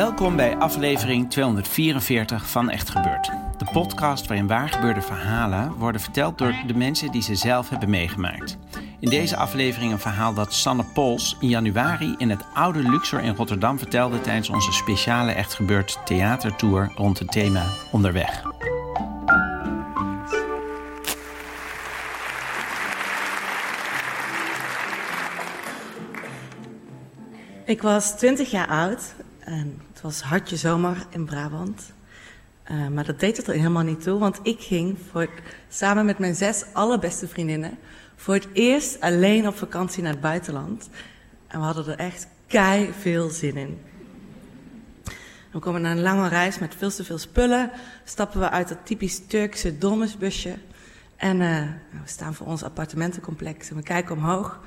Welkom bij aflevering 244 van Echt Gebeurd. De podcast waarin waargebeurde verhalen worden verteld door de mensen die ze zelf hebben meegemaakt. In deze aflevering een verhaal dat Sanne Pols in januari in het oude Luxor in Rotterdam vertelde tijdens onze speciale Echt Gebeurd theatertour rond het thema Onderweg. Ik was 20 jaar oud en het was hartje zomer in Brabant. Uh, maar dat deed het er helemaal niet toe, want ik ging voor, samen met mijn zes allerbeste vriendinnen voor het eerst alleen op vakantie naar het buitenland. En we hadden er echt kei veel zin in. We komen na een lange reis met veel te veel spullen, stappen we uit dat typisch Turkse dolmesbusje. En uh, we staan voor ons appartementencomplex en we kijken omhoog.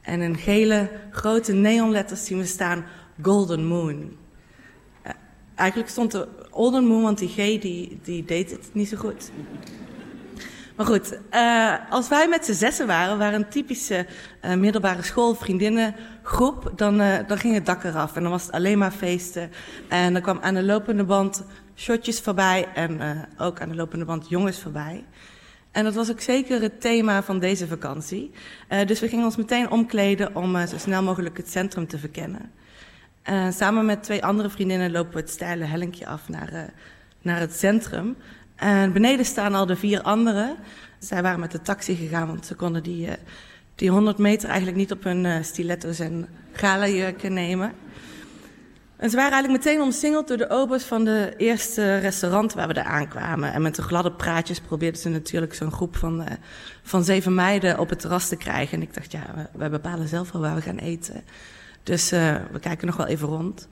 En in gele grote neonletters zien we staan Golden Moon. Eigenlijk stond Golden Moon, want die G die, die deed het niet zo goed. Maar goed, uh, als wij met z'n zessen waren, waren een typische uh, middelbare schoolvriendinnengroep, dan, uh, dan ging het dak eraf. En dan was het alleen maar feesten. En dan kwam aan de lopende band shotjes voorbij en ook aan de lopende band jongens voorbij. En dat was ook zeker het thema van deze vakantie. Dus we gingen ons meteen omkleden om zo snel mogelijk het centrum te verkennen. Uh, samen met twee andere vriendinnen lopen we het steile hellinkje af naar, naar het centrum. En beneden staan al de vier anderen. Zij waren met de taxi gegaan, want ze konden die, die 100 meter eigenlijk niet op hun stiletto's en galajurken nemen. En ze waren eigenlijk meteen omsingeld door de obers van de eerste restaurant waar we daar aankwamen. En met de gladde praatjes probeerden ze natuurlijk zo'n groep van, uh, van zeven meiden op het terras te krijgen. En ik dacht, ja, we bepalen zelf wel waar we gaan eten. Dus uh, we kijken nog wel even rond.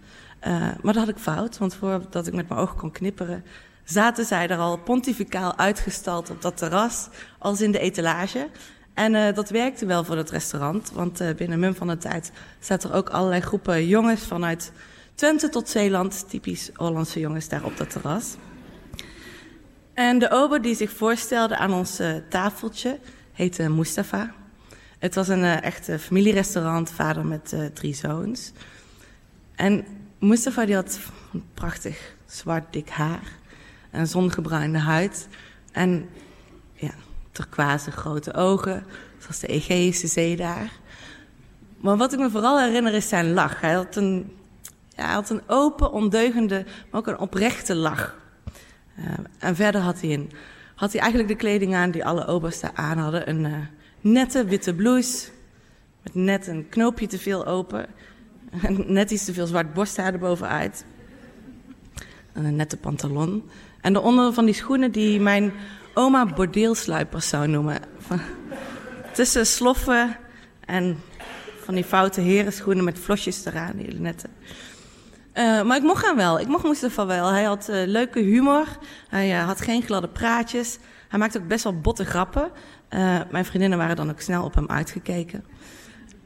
Uh, maar dat had ik fout, want voordat ik met mijn ogen kon knipperen, zaten zij er al pontificaal uitgestald op dat terras, als in de etalage. En uh, dat werkte wel voor het restaurant, want binnen mum van de tijd zaten er ook allerlei groepen jongens vanuit Twente tot Zeeland, typisch Hollandse jongens daar op dat terras. En de ober die zich voorstelde aan ons tafeltje heette Mustafa. Het was een echte familierestaurant, vader met uh, drie zoons. En Mustafa die had een prachtig zwart dik haar, een zongebruinde huid en ja, turquoise grote ogen, zoals de Egeïsche zee daar. Maar wat ik me vooral herinner is zijn lach. Hij had een ja, had een open, ondeugende, maar ook een oprechte lach. Uh, en verder had hij, een, had hij eigenlijk de kleding aan die alle obers daar aan hadden. Een nette witte blouse, met net een knoopje te veel open. En net iets te veel zwart borsthaar erbovenuit. En een nette pantalon. En daaronder van die schoenen die mijn oma bordeelsluipers zou noemen. Tussen sloffen en van die foute herenschoenen met vlosjes eraan, die nette. Uh, maar ik mocht hem wel. Ik mocht Mustafa wel. Hij had uh, leuke humor. Hij uh, had geen gladde praatjes. Hij maakte ook best wel botte grappen. Mijn vriendinnen waren dan ook snel op hem uitgekeken.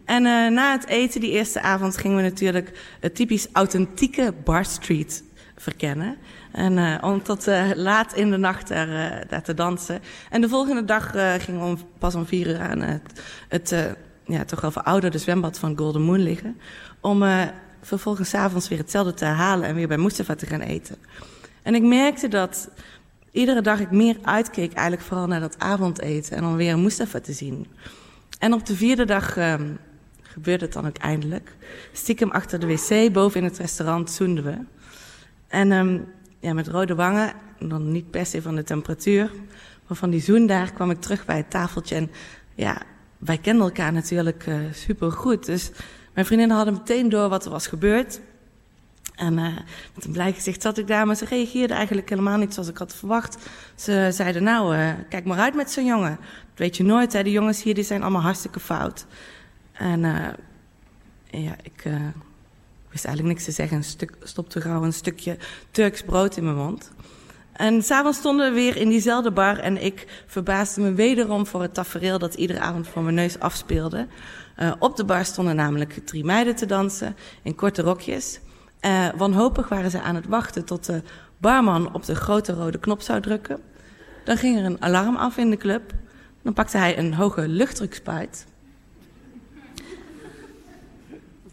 En na het eten, die eerste avond, gingen we natuurlijk het typisch authentieke Bar Street verkennen. En om tot laat in de nacht daar, te dansen. En de volgende dag gingen we pas om vier uur aan het, het ja, toch wel verouderde zwembad van Golden Moon liggen. Om vervolgens avonds weer hetzelfde te herhalen en weer bij Mustafa te gaan eten. En ik merkte dat iedere dag ik meer uitkeek eigenlijk vooral naar dat avondeten en dan weer Mustafa te zien. En op de vierde dag um, gebeurde het dan ook eindelijk. Stiekem achter de wc, boven in het restaurant, zoenden we. En um, ja, met rode wangen, dan niet per se van de temperatuur, maar van die zoen daar kwam ik terug bij het tafeltje. En ja, wij kenden elkaar natuurlijk uh, super goed. Dus mijn vriendinnen hadden meteen door wat er was gebeurd. En uh, met een blij gezicht zat ik daar, maar ze reageerden eigenlijk helemaal niet zoals ik had verwacht. Ze zeiden, nou, uh, kijk maar uit met zo'n jongen. Dat weet je nooit, hè. De jongens hier die zijn allemaal hartstikke fout. En uh, ja, ik wist eigenlijk niks te zeggen. Een stuk, stopte gauw een stukje Turks brood in mijn mond. En s'avonds stonden we weer in diezelfde bar en ik verbaasde me wederom voor het tafereel dat iedere avond voor mijn neus afspeelde. Op de bar stonden namelijk drie meiden te dansen in korte rokjes. Uh, wanhopig waren ze aan het wachten tot de barman op de grote rode knop zou drukken. Dan ging er een alarm af in de club. Dan pakte hij een hoge luchtdrukspuit.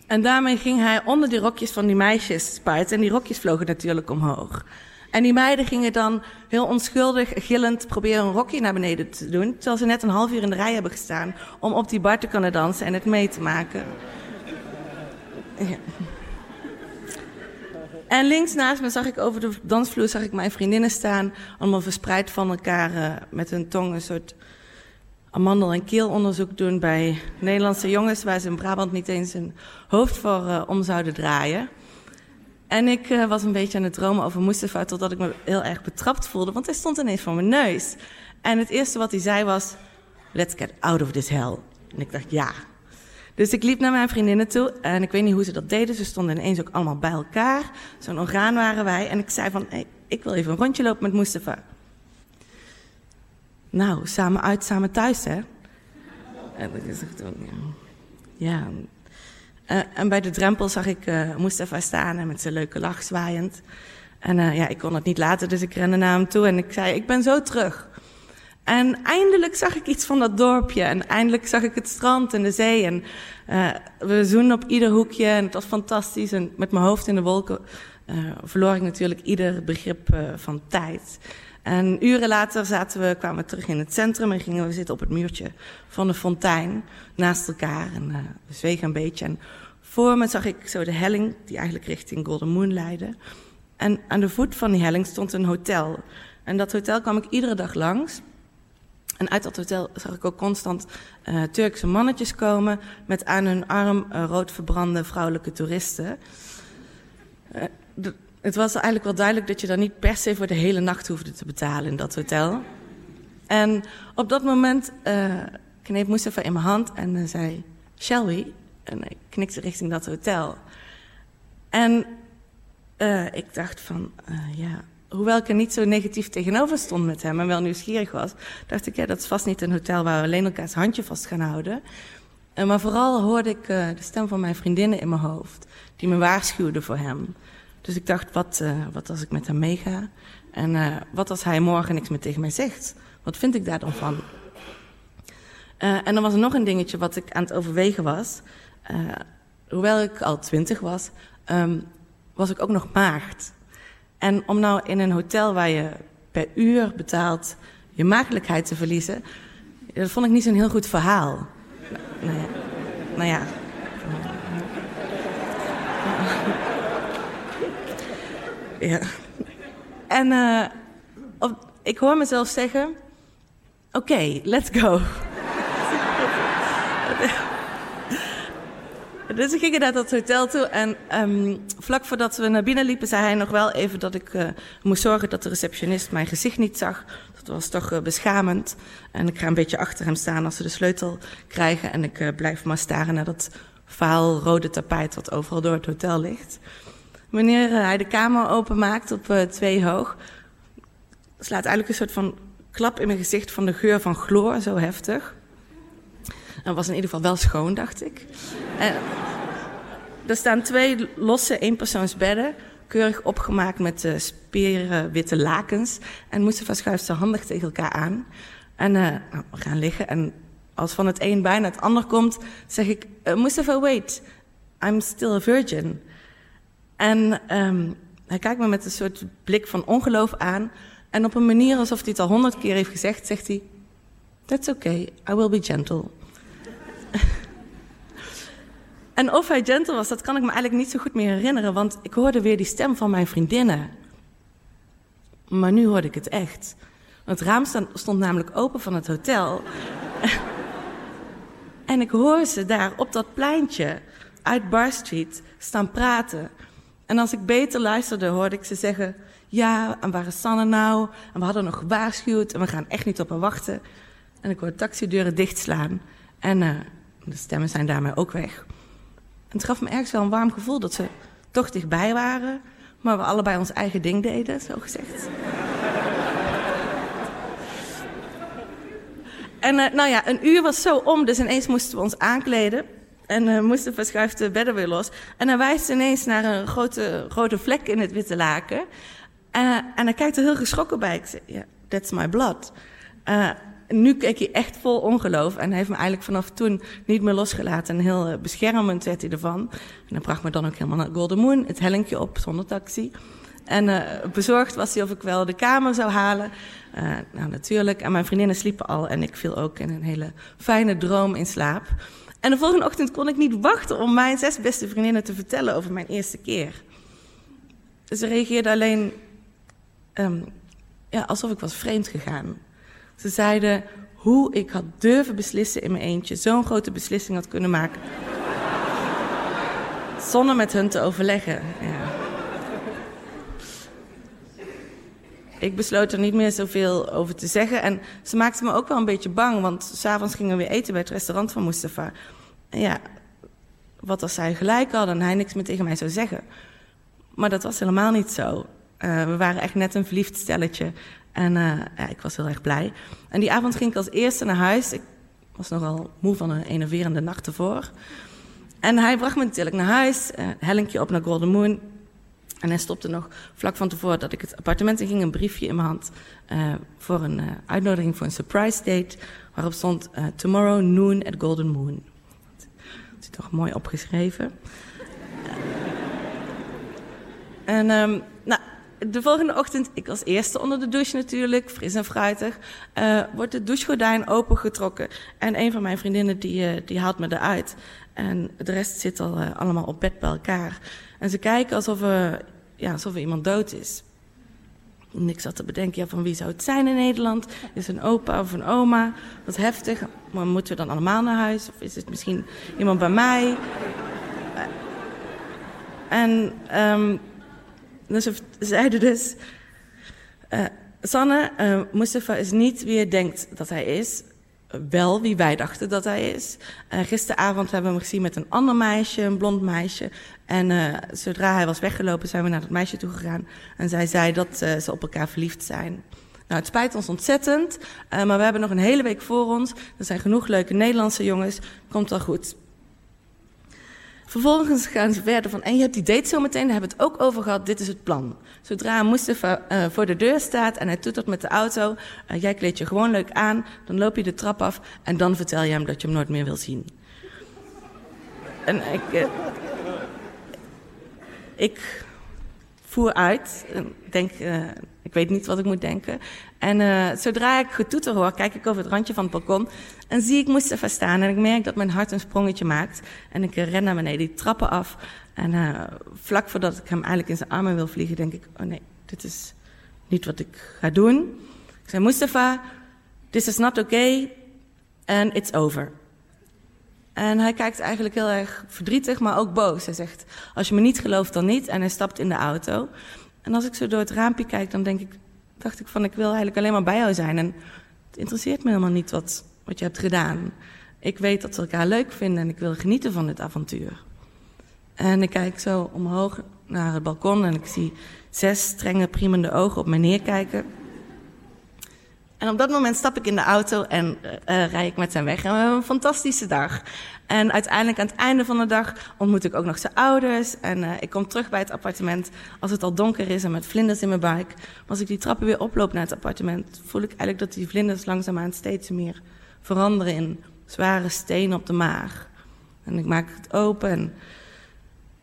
En daarmee ging hij onder die rokjes van die meisjes spuiten. En die rokjes vlogen natuurlijk omhoog. En die meiden gingen dan heel onschuldig, gillend proberen een rokje naar beneden te doen. Terwijl ze net een half uur in de rij hebben gestaan om op die bar te kunnen dansen en het mee te maken. En links naast me zag ik over de dansvloer zag ik mijn vriendinnen staan, allemaal verspreid van elkaar uh, met hun tong een soort amandel- en keelonderzoek doen bij Nederlandse jongens waar ze in Brabant niet eens een hoofd voor uh, om zouden draaien. En ik uh, was een beetje aan het dromen over Mustafa totdat ik me heel erg betrapt voelde, want hij stond ineens voor mijn neus. En het eerste wat hij zei was: Let's get out of this hell. En ik dacht ja. Dus ik liep naar mijn vriendinnen toe en ik weet niet hoe ze dat deden. Ze stonden ineens ook allemaal bij elkaar. Zo'n orgaan waren wij. En ik zei van, ik wil even een rondje lopen met Mustafa. Nou, samen uit, samen thuis, hè? En ik dacht, ja. Uh, en bij de drempel zag ik uh, Mustafa staan en met zijn leuke lach zwaaiend. En uh, ja, ik kon het niet laten, dus ik rende naar hem toe en ik zei, ik ben zo terug. En eindelijk zag ik iets van dat dorpje. En eindelijk zag ik het strand en de zee. En uh, we zoenden op ieder hoekje en het was fantastisch. En met mijn hoofd in de wolken uh, verloor ik natuurlijk ieder begrip uh, van tijd. En uren later zaten we, kwamen we terug in het centrum en gingen we zitten op het muurtje van de fontein naast elkaar. En we zwegen een beetje. En voor me zag ik zo de helling die eigenlijk richting Golden Moon leidde. En aan de voet van die helling stond een hotel. En dat hotel kwam ik iedere dag langs. En uit dat hotel zag ik ook constant uh, Turkse mannetjes komen met aan hun arm uh, rood verbrande vrouwelijke toeristen. De, het was eigenlijk wel duidelijk dat je dan niet per se voor de hele nacht hoefde te betalen in dat hotel. En op dat moment kneep Mustafa in mijn hand en zei: Shall we? En ik knikte richting dat hotel. En ik dacht van, ja, hoewel ik er niet zo negatief tegenover stond met hem en wel nieuwsgierig was, dacht ik, ja, dat is vast niet een hotel waar we alleen elkaars handje vast gaan houden. Uh, maar vooral hoorde ik uh, de stem van mijn vriendinnen in mijn hoofd, die me waarschuwden voor hem. Dus ik dacht, wat, uh, wat als ik met hem meega? En wat als hij morgen niks meer tegen mij zegt? Wat vind ik daar dan van? en dan was er nog een dingetje wat ik aan het overwegen was. hoewel ik al twintig was, um, was ik ook nog maagd. En om nou in een hotel waar je per uur betaalt je maagdelijkheid te verliezen, dat vond ik niet zo'n heel goed verhaal. Nou, ja. Nou ja. ja. En op, ik hoor mezelf zeggen: Oké, let's go. Dus we gingen naar dat hotel toe en um, vlak voordat we naar binnen liepen, zei hij nog wel even dat ik uh, moest zorgen dat de receptionist mijn gezicht niet zag. Dat was toch uh, beschamend. En ik ga een beetje achter hem staan als ze de sleutel krijgen en ik uh, blijf maar staren naar dat vaal rode tapijt wat overal door het hotel ligt. Wanneer hij de kamer openmaakt op twee hoog, slaat eigenlijk een soort van klap in mijn gezicht van de geur van chloor, zo heftig. En was in ieder geval wel schoon, dacht ik. En er staan twee losse eenpersoonsbedden, keurig opgemaakt met uh, witte lakens. En Mustafa schuift ze handig tegen elkaar aan. En uh, nou, we gaan liggen. En als van het een bijna het ander komt, zeg ik: uh, Mustafa, wait, I'm still a virgin. En um, hij kijkt me met een soort blik van ongeloof aan. En op een manier alsof hij het al honderd keer heeft gezegd, zegt hij: That's okay, I will be gentle. En of hij gentle was, dat kan ik me eigenlijk niet zo goed meer herinneren, want ik hoorde weer die stem van mijn vriendinnen. Maar nu hoorde ik het echt. Het raam stond namelijk open van het hotel. en ik hoor ze daar op dat pleintje uit Bar Street staan praten. En als ik beter luisterde, hoorde ik ze zeggen: Ja, en waar is Sanne nou? En we hadden nog gewaarschuwd en we gaan echt niet op haar wachten. En ik hoor taxideuren dichtslaan. En uh, de stemmen zijn daarmee ook weg. En het gaf me ergens wel een warm gevoel dat ze toch dichtbij waren, maar we allebei ons eigen ding deden, zo gezegd. en uh, nou ja, een uur was zo om, dus ineens moesten we ons aankleden. En uh, moesten verschuift de bedden weer los. En hij wijst ineens naar een grote rode vlek in het witte laken. Uh, en hij kijkt er heel geschrokken bij. Ik ja, yeah, that's my blood. Nu keek hij echt vol ongeloof. En hij heeft me eigenlijk vanaf toen niet meer losgelaten. En heel eh, beschermend werd hij ervan. En hij bracht me dan ook helemaal naar Golden Moon, het hellinkje op zonder taxi. En uh, bezorgd was hij of ik wel de kamer zou halen. Uh, nou, natuurlijk. En mijn vriendinnen sliepen al. En ik viel ook in een hele fijne droom in slaap. En de volgende ochtend kon ik niet wachten om mijn zes beste vriendinnen te vertellen over mijn eerste keer. Ze reageerden alleen um, ja, alsof ik was vreemd gegaan. Ze zeiden hoe ik had durven beslissen in mijn eentje, zo'n grote beslissing had kunnen maken. zonder met hun te overleggen. Ja. Ik besloot er niet meer zoveel over te zeggen. En ze maakte me ook wel een beetje bang, want s'avonds gingen we weer eten bij het restaurant van Mustafa. En ja, wat als zij gelijk hadden en hij niks meer tegen mij zou zeggen. Maar dat was helemaal niet zo. Uh, we waren echt net een verliefd stelletje. En ja, ik was heel erg blij. En die avond ging ik als eerste naar huis. Ik was nogal moe van een enerverende nacht ervoor. En hij bracht me natuurlijk naar huis. Uh, op naar Golden Moon. En hij stopte nog vlak van tevoren dat ik het appartement in ging, een briefje in mijn hand uh, voor een uitnodiging voor een surprise date, waarop stond tomorrow noon at Golden Moon. Dat is toch mooi opgeschreven. en um, nou, de volgende ochtend, ik als eerste onder de douche natuurlijk, fris en fruitig, wordt de douchegordijn opengetrokken en een van mijn vriendinnen die, die haalt me eruit. En de rest zit al allemaal op bed bij elkaar. En ze kijken alsof ja, alsof er iemand dood is. En ik zat te bedenken, ja, van wie zou het zijn in Nederland? Is het een opa of een oma? Wat heftig. Maar moeten we dan allemaal naar huis? Of is het misschien iemand bij mij? En um, dus ze zeiden dus... Uh, Sanne, uh, Mustafa is niet wie je denkt dat hij is wel wie wij dachten dat hij is. Uh, gisteravond hebben we hem gezien met een ander meisje, een blond meisje. En zodra hij was weggelopen, zijn we naar dat meisje toe gegaan. En zij zei dat ze op elkaar verliefd zijn. Nou, het spijt ons ontzettend, maar we hebben nog een hele week voor ons. Er zijn genoeg leuke Nederlandse jongens. Komt wel goed. Vervolgens gaan ze verder van, en je hebt die date zo meteen, daar hebben we het ook over gehad, dit is het plan. Zodra Mustafa uh, voor de deur staat en hij toetert met de auto, uh, jij kleed je gewoon leuk aan, dan loop je de trap af en dan vertel je hem dat je hem nooit meer wil zien. En ik, uh, ik uit, denk, ik weet niet wat ik moet denken. En uh, zodra ik getoeter hoor, kijk ik over het randje van het balkon en zie ik Mustafa staan. En ik merk dat mijn hart een sprongetje maakt. En ik ren naar beneden, die trappen af. En vlak voordat ik hem eigenlijk in zijn armen wil vliegen, denk ik: Oh nee, dit is niet wat ik ga doen. Ik zei: Mustafa, this is not okay and it's over. En hij kijkt eigenlijk heel erg verdrietig, maar ook boos. Hij zegt: Als je me niet gelooft, dan niet. En hij stapt in de auto. En als ik zo door het raampje kijk, dan denk ik, dacht ik van, ik wil eigenlijk alleen maar bij jou zijn. En het interesseert me helemaal niet wat, wat je hebt gedaan. Ik weet dat we elkaar leuk vinden en ik wil genieten van dit avontuur. En ik kijk zo omhoog naar het balkon en ik zie zes strenge, priemende ogen op mij neerkijken. En op dat moment stap ik in de auto en uh, rij ik met zijn weg. En we hebben een fantastische dag. En uiteindelijk aan het einde van de dag ontmoet ik ook nog zijn ouders. En uh, ik kom terug bij het appartement als het al donker is en met vlinders in mijn buik. Maar als ik die trappen weer oploop naar het appartement, voel ik eigenlijk dat die vlinders langzaamaan steeds meer veranderen in zware stenen op de maag. En ik maak het open, en...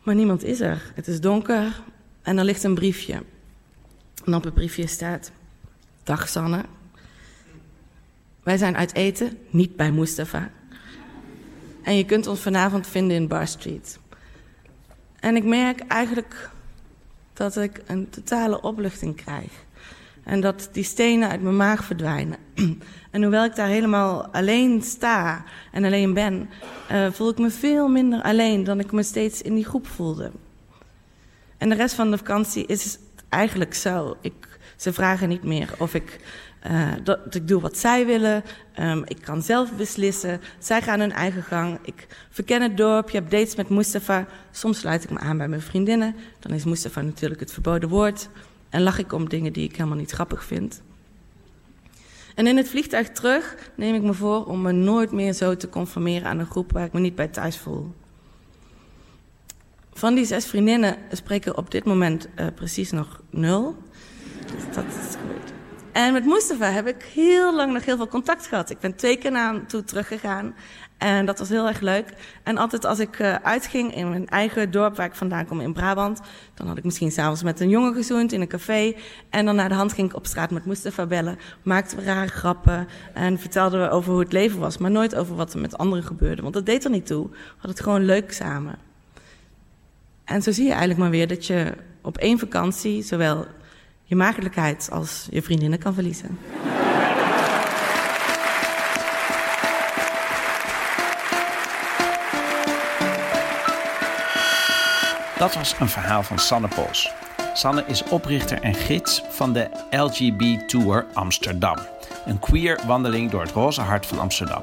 maar niemand is er. Het is donker en er ligt een briefje. En op het briefje staat: Dag Sanne. Wij zijn uit eten, niet bij Mustafa. En je kunt ons vanavond vinden in Bar Street. En ik merk eigenlijk dat ik een totale opluchting krijg. En dat die stenen uit mijn maag verdwijnen. En hoewel ik daar helemaal alleen sta en alleen ben, uh, voel ik me veel minder alleen dan ik me steeds in die groep voelde. En de rest van de vakantie is eigenlijk zo. Ik, ze vragen niet meer of ik uh, dat, ik doe wat zij willen. Um, ik kan zelf beslissen. Zij gaan hun eigen gang. Ik verken het dorp. Je hebt dates met Mustafa. Soms sluit ik me aan bij mijn vriendinnen. Dan is Mustafa natuurlijk het verboden woord. En lach ik om dingen die ik helemaal niet grappig vind. En in het vliegtuig terug neem ik me voor om me nooit meer zo te conformeren aan een groep waar ik me niet bij thuis voel. Van die zes vriendinnen spreken op dit moment uh, precies nog nul. Dus dat is goed. En met Mustafa heb ik heel lang nog heel veel contact gehad. Ik ben twee keer naar hem toe teruggegaan. En dat was heel erg leuk. En altijd als ik uh, uitging in mijn eigen dorp waar ik vandaan kom in Brabant, dan had ik misschien s'avonds met een jongen gezoend in een café. En dan naar de hand ging ik op straat met Mustafa bellen. Maakten we rare grappen en vertelden we over hoe het leven was, maar nooit over wat er met anderen gebeurde. Want dat deed er niet toe. We hadden het gewoon leuk samen. En zo zie je eigenlijk maar weer dat je op één vakantie zowel je maagdelijkheid als je vriendinnen kan verliezen. Dat was een verhaal van Sanne Pols. Sanne is oprichter en gids van de LGB Tour Amsterdam. Een queer wandeling door het roze hart van Amsterdam.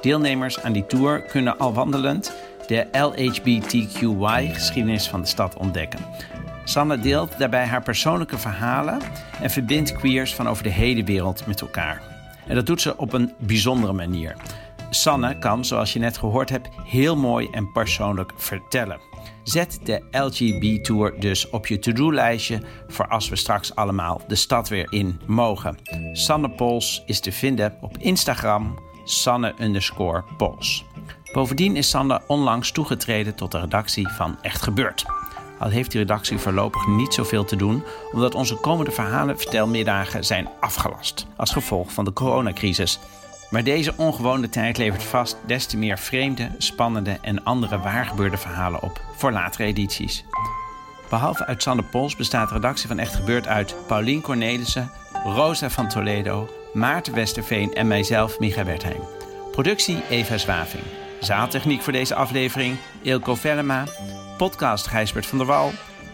Deelnemers aan die tour kunnen al wandelend de LHBTQI-geschiedenis van de stad ontdekken. Sanne deelt daarbij haar persoonlijke verhalen en verbindt queers van over de hele wereld met elkaar. En dat doet ze op een bijzondere manier. Sanne kan, zoals je net gehoord hebt, heel mooi en persoonlijk vertellen. Zet de LGB Tour dus op je to-do-lijstje voor als we straks allemaal de stad weer in mogen. Sanne Pols is te vinden op Instagram, Sanne Pols. Bovendien is Sanne onlangs toegetreden tot de redactie van Echt Gebeurd. Al heeft die redactie voorlopig niet zoveel te doen, omdat onze komende verhalenvertelmiddagen zijn afgelast als gevolg van de coronacrisis. Maar deze ongewone tijd levert vast des te meer vreemde, spannende en andere waargebeurde verhalen op voor latere edities. Behalve uit Sander Pols bestaat de redactie van Echt Gebeurd uit Paulien Cornelissen, Rosa van Toledo, Maarten Westerveen en mijzelf, Micha Wertheim. Productie Eva Zwaving. Zaaltechniek voor deze aflevering Ilko Vellema. Podcast Gijsbert van der Wal.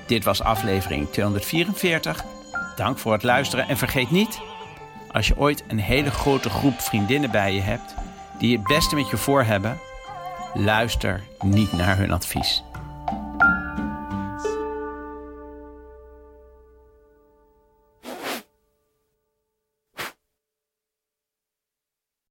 Dit was aflevering 244. Dank voor het luisteren en vergeet niet als je ooit een hele grote groep vriendinnen bij je hebt die het beste met je voor hebben, luister niet naar hun advies.